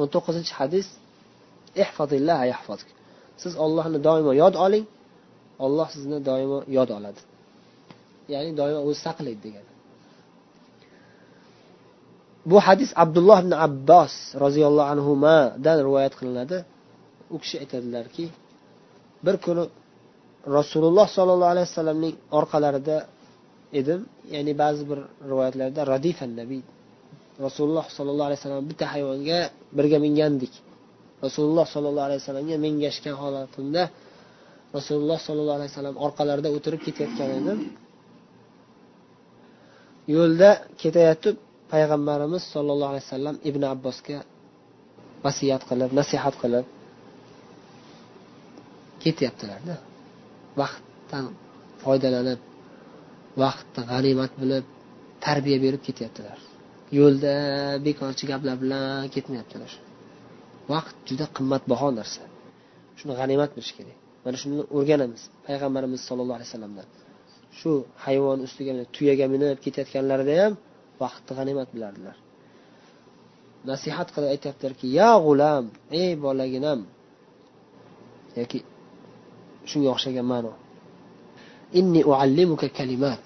o'n to'qqizinchi hadis siz ollohni doimo yod oling olloh sizni doimo yod oladi. Ya'ni doimo o'zi saqlaydi degani. Bu hadis abdulloh ibn abbos roziyallohu anhudan rivoyat qilinadi. U kishi aytadilarki bir kuni rasululloh sollallohu alayhi vasallamning orqalarida edim. Ya'ni ba'zi bir rivoyatlarda radifan nabiy rasululloh sollallohu alayhi vasallam bitta hayvonga birga mingandik. Rasululloh sollallohu alayhi vasallamga mengashgan holatimda rasululloh sollallohu alayhi vasallam orqalarida o'tirib ketayotgan edim. Yo'lda ketayotib payg'ambarimiz sollallohu alayhi vasallam ibn abbosga vasiyat qilib nasihat qilib ketyaptilarda. Vaqtdan foydalanib vaqtni g'animat bilib tarbiya berib ketyaptilar. Yo'lda bekorchi gaplar bilan ketmayaptilar. Vaqt juda qimmatbaho narsa. Shuni g'animat bilish kerak. Mana shuni o'rganamiz. Payg'ambarimiz sollallohu alayhi vasallamdan. Shu hayvon ustiga tuyaga minib ketayotganlarida ham vaqtni g'animat bilardilar. Nasihat qilib aytyaptilarki ya g'ulam ey bolaginam yoki shunga o'xshagan ma'no inni uallimuka kalimat.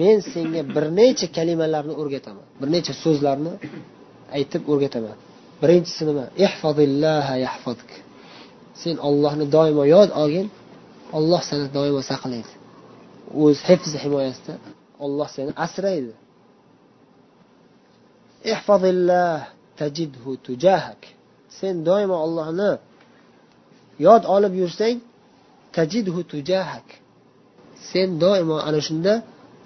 Men senga bir necha kalimalarni o'rgataman. Bir necha so'zlarni aytib o'rgataman. Birinchisi nima? Yahfazk. Sen ollohni doimo yod olgin olloh seni doimo saqlaydi. O'z hifzi himoyasida olloh seni asraydi. Tajidhu tujahak. Sen doimo ollohni yod olib yursang tajidhu tujahak. Sen doimo ana shunda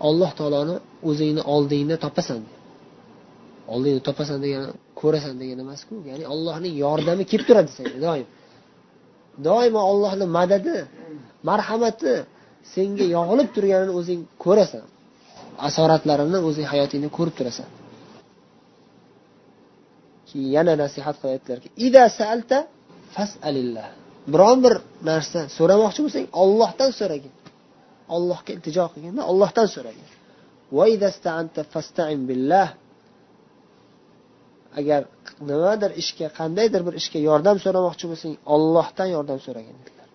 alloh taoloni o'zingni oldingda topasan. Oldingda topasan degani ko'rasan degani emasku. Ya'ni allohning yordami kelib turadi senga doim. Doimo ollohni madadi marhamati senga yog'ilib turganini o'zing ko'rasan. Asoratlarini o'zing hayotingda ko'rib turasan. Keyin yana nasihat qilib fasalillah. Biron bir narsa so'ramoqchi bo'lsang ollohdan so'ragin. ollohga iltijo qilganda ollohdan so'ragin agar nimadir ishga qandaydir bir ishga yordam so'ramoqchi bo'lsang ollohdan yordam so'ragin dedilar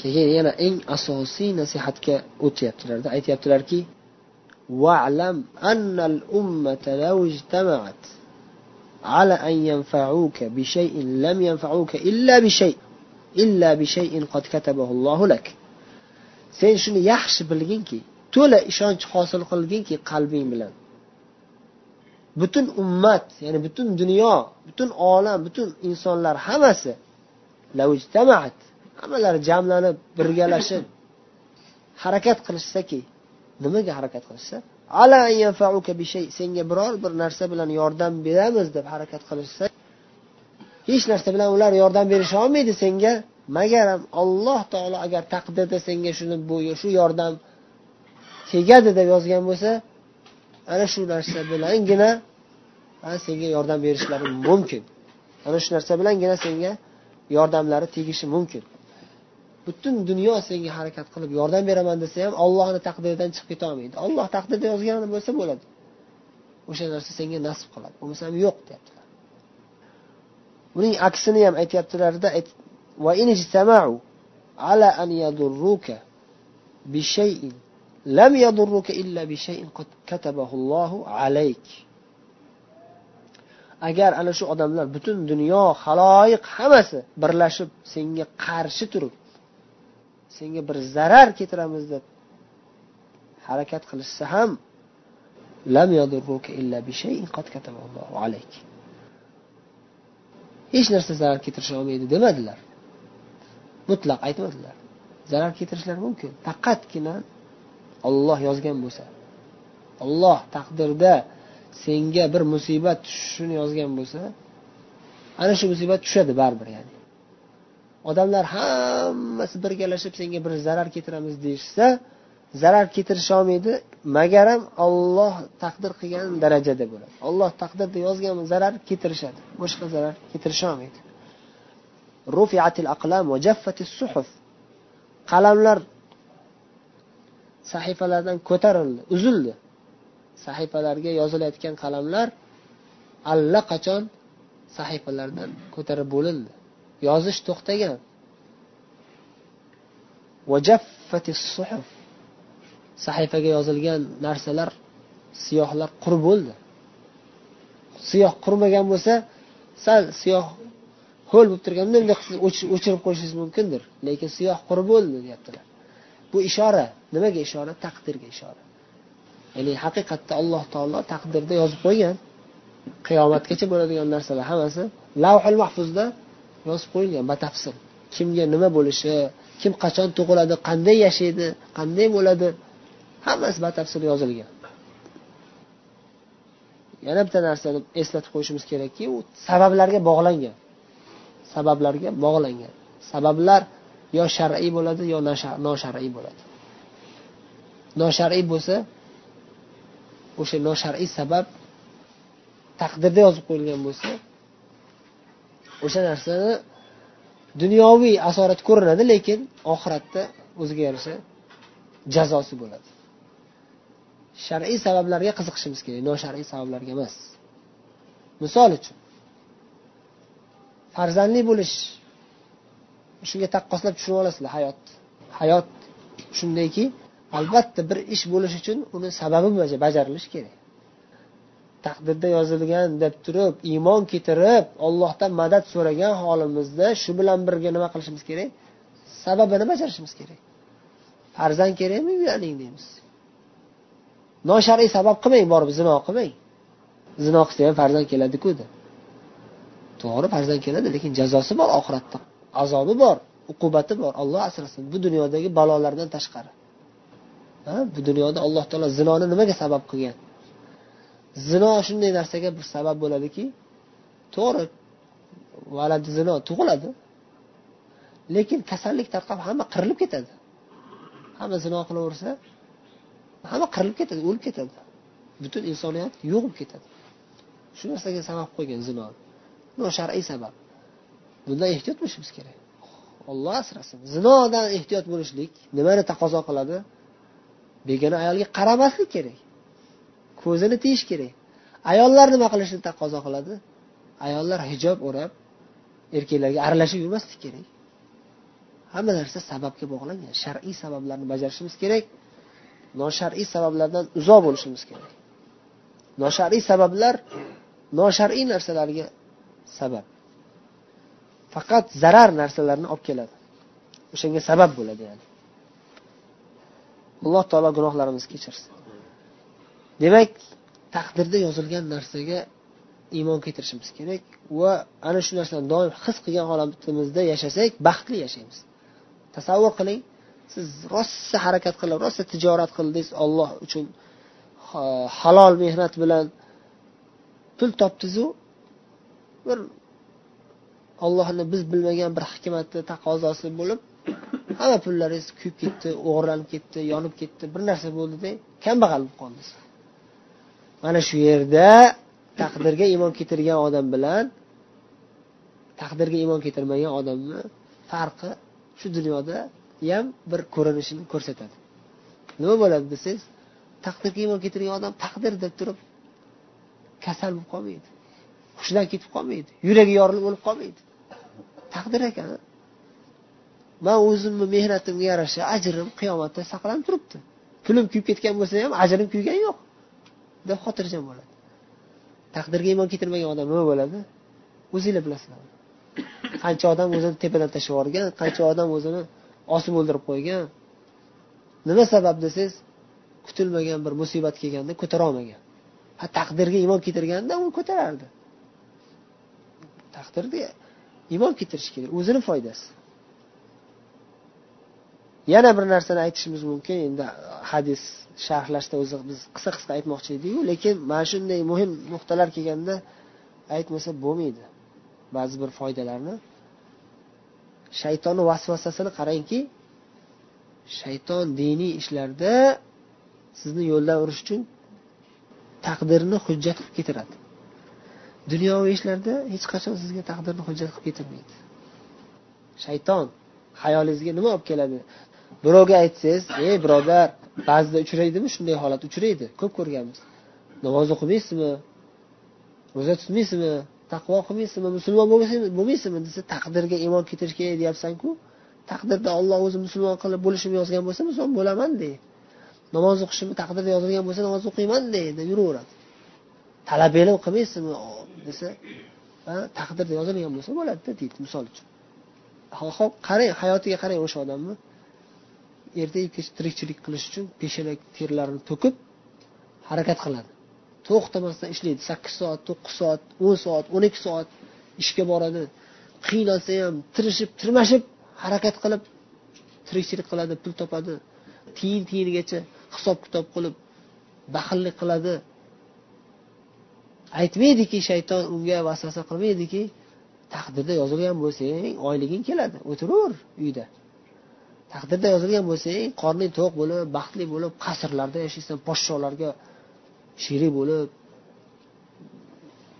keyin yana eng asosiy nasihatga o'tyaptilarda aytyaptilarki wa'lam annal ummata law ijtama'at على أن ينفعوك بشيء لم ينفعوك إلا بشيء إلا بشيء قد كتبه الله لك sen shuni yaxshi bilginki to'la ishonch hosil qilginki qalbing bilan. Butun ummat ya'ni butun dunyo butun olam butun insonlar hammasi hammalari jamlanib birgalashib harakat qilishsaki nimaga harakat qilishsa? Senga biror bir narsa bilan yordam beramiz deb harakat qilishsa hech narsa bilan ular yordam berisha olmaydi senga magaram alloh taolo agar taqdirda senga shuni bu shu yordam tegadi deb yozgan bo'lsa ana shu narsa bilangina senga yordam berishlari mumkin. Ana shu narsa bilangina senga yordamlari tegishi mumkin. Butun dunyo senga harakat qilib yordam beraman desa ham ollohni taqdiridan chiqib ketolmaydi. Olloh taqdirda yozgan bo'lsa bo'ladi. O'sha narsa senga nasib qiladi. Bo'lmasam yo'q deyaptilar. Buning aksini ham aytyaptilarda على أن يضروك بشيء لم يضروك إلا بشيء قد كتبه الله عليك agar ana shu odamlar butun dunyo haloyiq hammasi birlashib senga qarshi turib senga bir zarar keltiramiz deb harakat qilishsa ham hech narsa zarar keltirisha olmaydi demadilar Mutlaq aytmadilar. Zarar keltirishlari mumkin. Faqatgina olloh yozgan bo'lsa. Olloh taqdirda senga bir musibat tushishini yozgan bo'lsa ana shu musibat tushadi baribir ya'ni. Odamlar hammasi birgalashib senga bir zarar keltiramiz deyishsa zarar keltirisholmaydi magaram olloh taqdir qilgan darajada bo'ladi. Olloh taqdirda yozgan zarar keltirishadi. Boshqa zarar keltirisholmaydi qalamlar sahifalardan ko'tarildi uzildi. Sahifalarga yozilayotgan qalamlar allaqachon sahifalardan ko'tarib bo'lindi. Yozish to'xtagan. Sahifaga yozilgan narsalar siyohlar qur bo'ldi. Siyoh qurmagan bo'lsa sal siyoh ho'l bo'lib turganda siz o'chirib qo'yishingiz mumkindir. Lekin siyoh qurib bo'ldi deyaptilar. Bu ishora nimaga ishora? Taqdirga ishora. Ya'ni haqiqatda alloh taolo taqdirda yozib qo'ygan. Qiyomatgacha bo'ladigan narsalar hammasi lavhul mahfuzda yozib qo'yilgan batafsil. Kimga nima bo'lishi kim qachon tug'iladi qanday yashaydi qanday bo'ladi hammasi batafsil yozilgan. Yana bitta narsani eslatib qo'yishimiz kerakki u sabablarga bog'langan. Sabablarga bog'langan. Sabablar yo shar'iy bo'ladi yo noshar'iy bo'ladi. Noshar'iy bo'lsa o'sha noshar'iy sabab taqdirda yozib qo'yilgan bo'lsa o'sha narsani dunyoviy asorat ko'rinadi lekin oxiratda o'ziga yarasha jazosi bo'ladi. Shar'iy sabablarga qiziqishimiz kerak noshar'iy sabablarga emas. Misol uchun farzandli bo'lish. Shunga taqqoslab tushunib olasizlar hayot. Hayot shundayki albatta bir ish bo'lishi uchun uni sababi bajarilishi kerak. Taqdirda yozilgan deb turib iymon keltirib ollohdan madad so'ragan holimizda shu bilan birga nima qilishimiz kerak? Sababini bajarishimiz kerak. Farzand kerakmi uylaning deymiz. Noshar'iy sabab qilmang borib zino qilmang. Zino qilsa ham farzand keladiku to'g'ri farzand keladi lekin jazosi bor oxiratda. Azobi bor uqubati bor olloh asrasin. Bu dunyodagi balolardan tashqari. Ha bu dunyoda alloh taolo zinoni nimaga sabab qilgan? Zino shunday narsaga bir sabab bo'ladiki to'g'ri valad zino tug'iladi lekin kasallik tarqab hamma qirilib ketadi. Hamma zino qilaversa hamma qirilib ketadi o'lib ketadi. Butun insoniyat yo'q bo'lib ketadi. Shu narsaga sabab qo'ygan zino. Bu shar'iy sabab. Bundan ehtiyot bo'lishimiz kerak. Olloh asrasin. Zinodan ehtiyot bo'lishlik nimani taqozo qiladi? Begona ayolga qaramaslik kerak. Ko'zini tiyish kerak. Ayollar nima qilishni taqozo qiladi? Ayollar hijob o'rab erkaklarga aralashib yurmaslik kerak. Hamma narsa sababga bog'langan. Shar'iy sabablarni bajarishimiz kerak. Noshar'iy sabablardan uzoq bo'lishimiz kerak. Noshar'iy sabablar noshar'iy narsalarga sabab. Faqat zarar narsalarni olib keladi. O'shanga sabab bo'ladi ya'ni. Alloh taolo gunohlarimizni kechirsin. Demak taqdirda yozilgan narsaga iymon keltirishimiz kerak va ana shu narsani doim his qilgan holatimizda yashasak baxtli yashaymiz. Tasavvur qiling siz rosa harakat qilib rosa tijorat qildingiz olloh uchun halol mehnat bilan pul topdizu bir ollohni biz bilmagan bir hikmati taqozosi bo'lib hamma pullaringiz kuyib ketdi o'g'irlanib ketdi yonib ketdi bir narsa bo'ldida kambag'al bo'lib qoldingiz mana shu yerda taqdirga iymon keltirgan odam bilan taqdirga iymon keltirmagan odamni farqi shu dunyoda ham bir ko'rinishini ko'rsatadi. Nima bo'ladi desangiz taqdirga iymon keltirgan odam taqdir deb turib kasal bo'lib qolmaydi. Hushidan ketib qolmaydi. Yuragi yorilib o'lib qolmaydi. Taqdir ekan. Man o'zimni mehnatimga yarasha ajrim qiyomatda saqlanib turibdi. Pulim kuyib ketgan bo'lsa ham ajrim kuygani yo'q. Deb xotirjam bo'ladi. Taqdirga iymon keltirmagan odam nima bo'ladi? O'zinglar bilasizlar. Qancha odam o'zini tepadan tashlab yuborgan qancha odam o'zini osib o'ldirib qo'ygan. Nima sabab desangiz kutilmagan bir musibat kelganda ko'tara olmagan. Ha taqdirga iymon keltirganda u ko'tarardi. Taqdirda iymon keltirish kerak o'zini foydasi. Yana bir narsani aytishimiz mumkin endi hadis sharhlashda o'zi biz qisqa qisqa aytmoqchi edikku lekin mana shunday muhim nuqtalar kelganda aytmasa bo'lmaydi ba'zi bir foydalarni. Shaytonni vasvasasini qarangki shayton diniy ishlarda sizni yo'ldan urish uchun taqdirni hujjat qilib keltiradi dunyoviy ishlarda hech qachon sizga taqdirni hujjat qilib ketirmaydi shayton hayolingizga nima olib keladi? Birovga aytsangiz ey birodar ba'zida uchraydimi shunday holat? Uchraydi. Ko'p ko'rganmiz. Namoz o'qimaysizmi? Ro'za tutmaysizmi? Taqvo qilmaysizmi? Musulmon bo'lmaysizmi? Desa taqdirga iymon keltirish kerak deyapsanku taqdirda olloh o'zi musulmon qilib bo'lishimni yozgan bo'lsa musulmon bo'laman de namoz o'qishimni taqdirda yozilgan bo'lsa namoz o'qiyman deydi. Yuraveradi. Talabalik qilmaysizmi desa taqdirda yozilgan bo'lsa bo'ladida deydi misol uchun. Hop qarang hayotiga qarang o'sha odamni. Ertayu kech tirikchilik qilish uchun peshana terlarini to'kib harakat qiladi. To'xtamasdan ishlaydi. Sakkiz soat to'qqiz soat o'n soat o'n ikki soat ishga boradi. Qiynalsa ham tirishib tirmashib harakat qilib tirikchilik qiladi pul topadi. Tiyin tiyinigacha hisob kitob qilib baxillik qiladi. Aytmaydiki shayton unga vasvasa qilmaydiki taqdirda yozilgan bo'lsang oyliging keladi o'tiraver uyda. Taqdirda yozilgan bo'lsang qorning to'q bo'lib baxtli bo'lib qasrlarda yashaysan podsholarga sherik bo'lib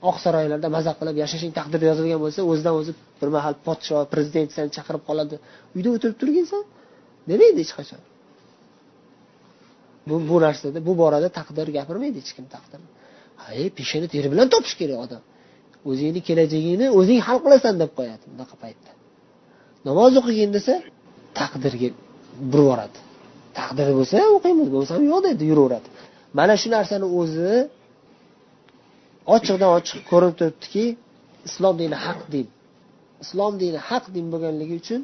oq saroylarda maza qilib yashashing taqdirda yozilgan bo'lsa o'zidan o'zi bir mahal podsho prezident seni chaqirib qoladi. Uyda o'tirib turginsan demaydi hech qachon. Bu bu narsada bu borada taqdir gapirmaydi hech kim taqdir hay peshona teri bilan topish kerak odam. O'zingni kelajagingni o'zing hal qilasan deb qo'yadi bunaqa paytda. Namoz o'qigin desa taqdirga burib yuboradi taqdir bo'lsa o'qiymiz bo'lmasam yo'q deydi yuraveradi. Mana shu narsani o'zi ochiqdan ochiq ko'rinib turibdiki islom dini haq din. Islom dini haq din bo'lganligi uchun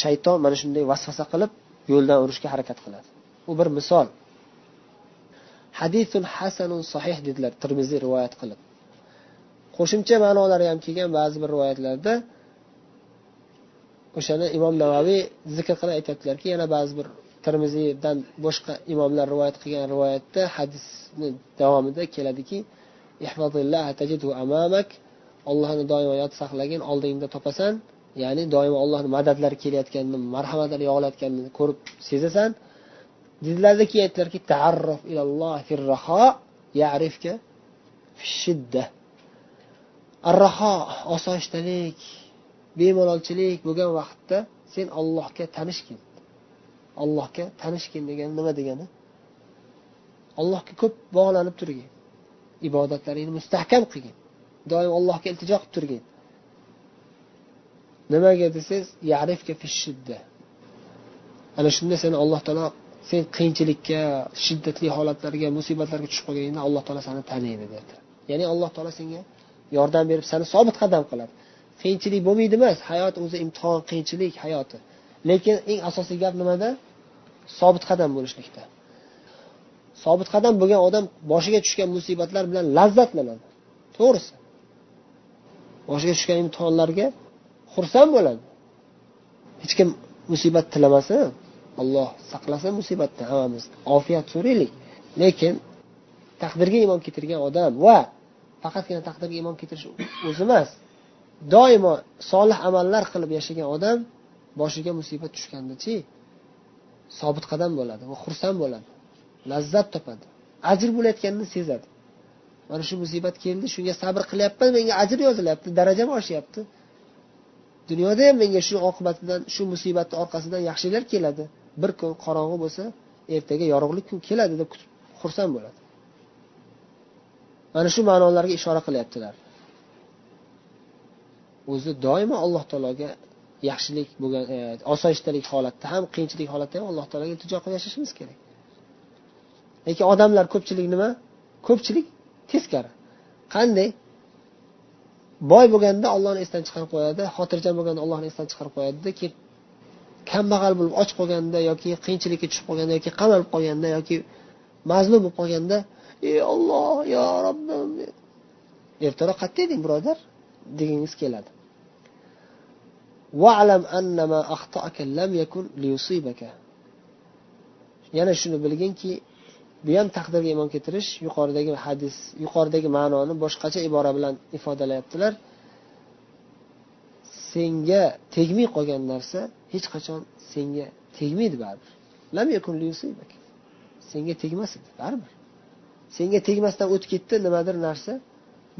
shayton mana shunday vasvasa qilib yo'ldan urishga harakat qiladi. U bir misol. Hadisun hasanun sahih dedilar termiziy rivoyat qilib. Qo'shimcha ma'nolari ham kelgan ba'zi bir rivoyatlarda o'shani imom navaviy zikr qilib aytyaptilarki yana ba'zi bir termiziydan boshqa imomlar rivoyat qilgan rivoyatda hadisni davomida keladiki ollohni doimo yod saqlagin oldingda topasan ya'ni doimo ollohni madadlari kelayotganini marhamatlari yog'ilayotganini ko'rib sezasan dedilarda keyin aytdilarki arraho osoyishtalik bemalolchilik bo'lgan vaqtda sen ollohga tanishgin. Allohga tanishgin degani nima degani? Allohga ko'p bog'lanib turgin. Ibodatlaringni mustahkam qilgin. Doim allohga iltijo qilib turgin. Nimaga desangiz ana shunda seni alloh taolo sen qiyinchilikka shiddatli holatlarga musibatlarga tushib qolganingda alloh taolo seni taniydi derdi. Ya'ni alloh taolo senga yordam berib seni sobit qadam qiladi. Qiyinchilik bo'lmaydi emas hayot o'zi imtihon qiyinchilik hayoti. Lekin eng asosiy gap nimada? Sobit qadam bo'lishlikda. Sobit qadam bo'lgan odam boshiga tushgan musibatlar bilan lazzatlanadi. To'g'risi. Boshiga tushgan imtihonlarga xursand bo'ladi. Hech kim musibat tilamasin alloh saqlasin musibatdan hammamiz. Ofiyat so'raylik. Lekin taqdirga iymon keltirgan odam va faqatgina taqdirga iymon keltirish o'zi emas doimo solih amallar qilib yashagan odam boshiga musibat tushgandachi sobit qadam bo'ladi va xursand bo'ladi lazzat topadi ajr bo'layotganini sezadi. Mana shu musibat keldi shunga sabr qilyapman menga ajr yozilyapti darajam oshyapti dunyoda ham menga shu oqibatidan shu musibatni orqasidan yaxshilar keladi. Bir kun qorong'i bo'lsa ertaga yorug'lik kun keladi deb kutib xursand bo'ladi. Mana shu ma'nolarga ishora qilyaptilar. O'zi doimo alloh taologa yaxshilik bo'lgan e, osoyishtalik holatda ham qiyinchilik holatda ham alloh taologa iltijo qilib yashashimiz kerak. Lekin odamlar ko'pchilik nima? Ko'pchilik teskari. Qanday? Boy bo'lganda ollohni esdan chiqarib qo'yadi xotirjam bo'lganda ollohni esdan chiqarib qo'yadida keyin kambag'al bo'lib och qolganda yoki qiyinchilikka tushib qolganda yoki qamalib qolganda yoki mazlum bo'lib qolganda ey olloh yo robbim ertaroq qayerda eding birodar degingiz keladi. Yana shuni bilginki bu ham taqdirga iymon keltirish yuqoridagi hadis yuqoridagi ma'noni boshqacha ibora bilan ifodalayaptilar. Senga tegmay qolgan narsa hech qachon senga tegmaydi baribir. Lam yakun senga tegmas edi baribir. Senga tegmasdan o'tib ketdi nimadir narsa.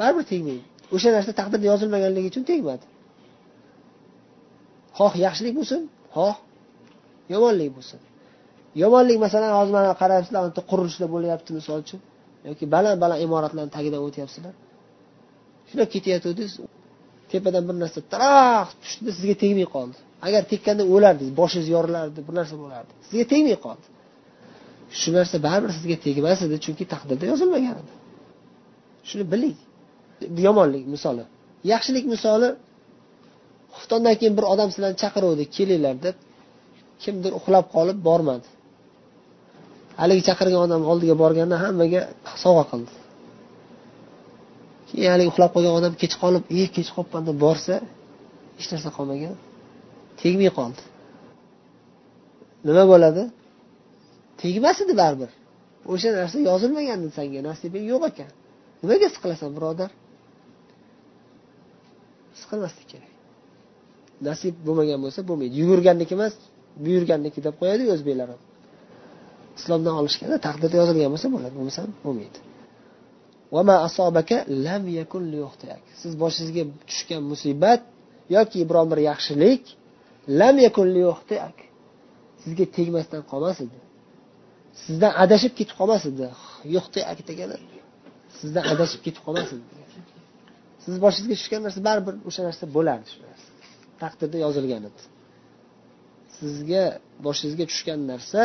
Baribir tegmaydi. O'sha narsa taqdirda yozilmaganligi uchun tegmadi. Xoh yaxshilik bo'lsin xoh yomonlik bo'lsin. Yomonlik masalan hozir mana qarayapsizlar bitta qurilishlar bo'lyapti misol uchun yoki baland baland imoratlarni tagidan o'tyapsizlar. Shunday ketayotgandingiz tepadan bir narsa taraq tushdi sizga tegmay qoldi. Agar tekkanda o'lardingiz boshingiz yorilardi bir narsa bo'lardi. Sizga tegmay qoldi shu narsa baribir sizga tegmas edi chunki taqdirda yozilmagan edi shuni biling yomonlik misoli. Yaxshilik misoli xuftondan keyin bir odam sizlarni chaqiruvdi kelinglar deb kimdir uxlab qolib bormadi. Haligi chaqirgan odam oldiga borganda hammaga sovg'a qildi. Keyin haligi uxlab qolgan odam kech qolib e kech qolibman deb borsa hech narsa qolmagan. Tegmay qoldi nima bo'ladi? Tegmas edi baribir. O'sha narsa yozilmagan edi sanga nasibing yo'q ekan. Nimaga siqilasan birodar? Siqilmaslik kerak. Nasib bo'lmagan bo'lsa bo'lmaydi. Yugurganniki emas buyurganniki deb qo'yadiku o'zbeklar ham islomdan olishganda taqdirda yozilgan bo'lsa bo'ladi bo'lmasa bo'lmaydi. Siz boshingizga tushgan musibat yoki biron bir yaxshilik lam yakun sizga tegmasdan qolmas edi sizdan adashib ketib qolmas edi yo'qtiak degani sizdan adashib ketib qolmas edi siz boshingizga tushgan narsa baribir o'sha narsa bo'lardi shu narsa. Taqdirda yozilgan edi. Sizga boshingizga tushgan narsa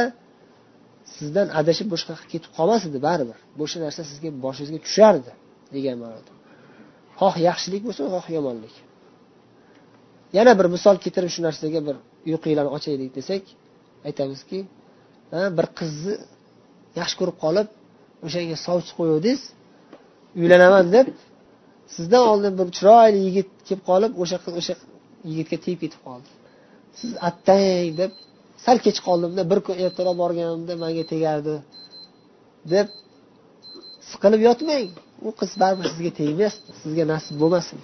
sizdan adashib boshqa yoqqa ketib qolmas edi baribir. O'sha narsa sizga boshingizga tushardi degan ma'noda. Xoh yaxshilik bo'lsin xoh yomonlik. Yana bir misol keltirib shu narsaga bir uyqinglarni ochaylik desak aytamizki bir qizni yaxshi ko'rib qolib o'shanga sovchi qo'yuvdingiz uylanaman deb sizdan oldin bir chiroyli yigit kelib qolib o'sha qiz o'sha yigitga tegib ketib qoldi. Siz attang deb sal kech qoldimda bir kun ertaroq borganimda manga tegardi deb siqilib yotmang. U qiz baribir sizga tegmas sizga nasib bo'lmasin.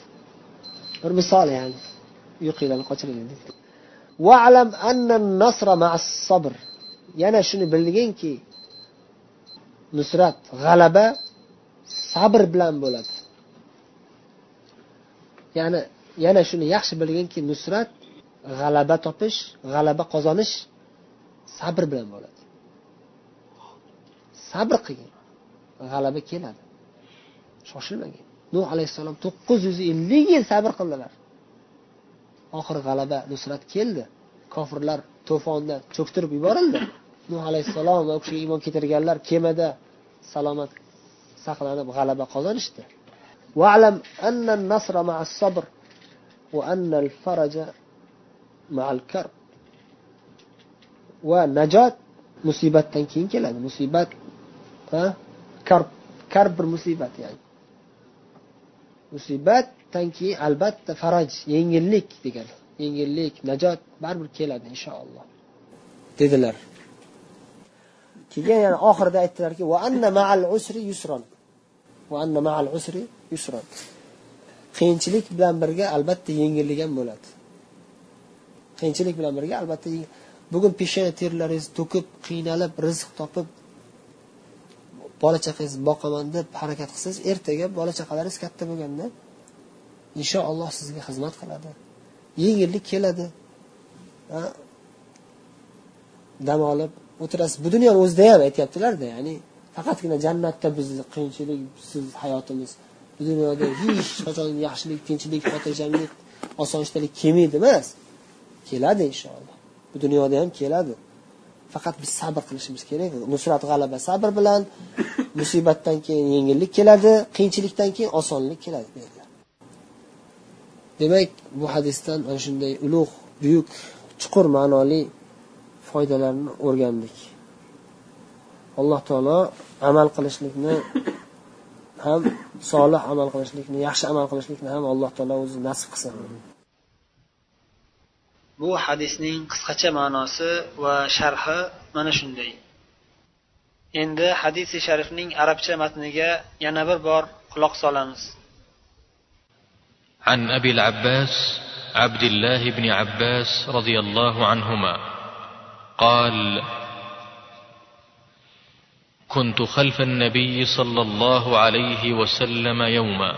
Bir misol ya'ni. Uyqinglarni qochiraylik yana shuni bilginki nusrat g'alaba sabr bilan bo'ladi. Ya'ni yana shuni yaxshi bilginki nusrat g'alaba topish g'alaba qozonish sabr bilan bo'ladi. Sabr qilgin g'alaba keladi. Shoshilmagin. Nuh alayhissalom to'qqiz yuz ellik yil sabr qildilar. oxiri g'alaba nusrat keldi kofirlar to'fonda cho'ktirib yuborildi nuh alayhissalom va u kishiga iymon keltirganlar kemada salomat saqlanib g'alaba qozonishdi واعلم أن النصر مع الصبر وأن الفرج مع الكرب ونجاة musibatdan keyin keladi musibat karb karb bir musibat ya'ni musibatdan keyin albatta faraj yengillik degani yengillik najot baribir keladi inshaalloh. Dedilar. Keyin yana oxirida aytdilarki va anna ma'al usri yusron. Va anna ma'al usri yusron. Qiyinchilik bilan birga albatta yengillik ham bo'ladi. Qiyinchilik bilan birga albatta bugun peshona terlaringizni to'kib qiynalib rizq topib bola chaqangizni boqaman deb harakat qilsangiz ertaga bola chaqalaringiz katta bo'lganda inshaalloh sizga xizmat qiladi. Yengillik keladi. Dam olib o'tirasiz. Bu dunyoni o'zida ham aytyaptilarda ya'ni faqatgina jannatda bizni qiyinchilik siz hayotimiz. Bu dunyoda hech qachon yaxshilik tinchlik xotirjamlik osoyishtalik kelmaydi emas. Keladi inshaalloh. Bu dunyoda ham keladi. Faqat biz sabr qilishimiz kerak. Nusrat g'alaba sabr bilan musibatdan keyin yengillik keladi qiyinchilikdan keyin osonlik keladi. Demak bu hadisdan ana shunday ulug' buyuk chuqur ma'noli foydalarni o'rgandik. Alloh taolo amal qilishlikni ham solih amal qilishlikni yaxshi amal qilishlikni ham alloh taolo o'zi nasib qilsin. Bu hadisning qisqacha ma'nosi va sharhi mana shunday. Endi hadisi sharifning arabcha matniga yana bir bor quloq solamiz. عن أبي العباس عبد الله بن عباس رضي الله عنهما قال كنت خلف النبي صلى الله عليه وسلم يوما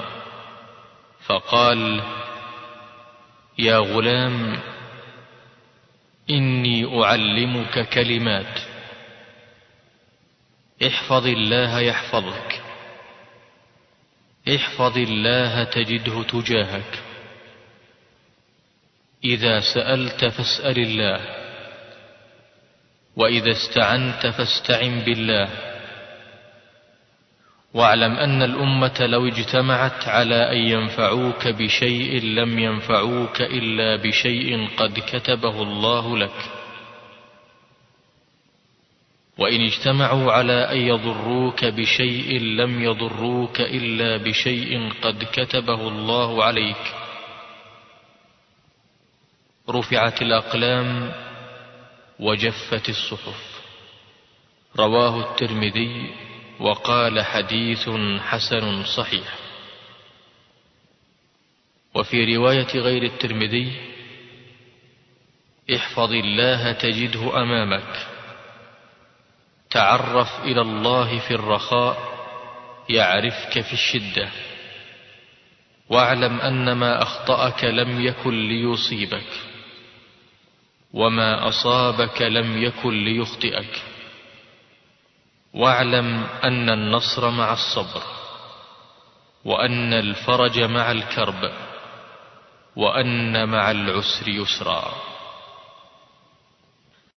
فقال يا غلام إني أعلمك كلمات احفظ الله يحفظك احفظ الله تجده تجاهك. إذا سألت فاسأل الله وإذا استعنت فاستعن بالله. واعلم أن الأمة لو اجتمعت على أن ينفعوك بشيء لم ينفعوك إلا بشيء قد كتبه الله لك. وإن اجتمعوا على أن يضروك بشيء لم يضروك إلا بشيء قد كتبه الله عليك. رفعت الأقلام وجفت الصحف. رواه الترمذي وقال حديث حسن صحيح. وفي رواية غير الترمذي احفظ الله تجده أمامك. تعرف إلى الله في الرخاء يعرفك في الشدة. واعلم أن ما أخطأك لم يكن ليصيبك وما أصابك لم يكن ليخطئك. واعلم أن النصر مع الصبر وأن الفرج مع الكرب وأن مع العسر يسرا.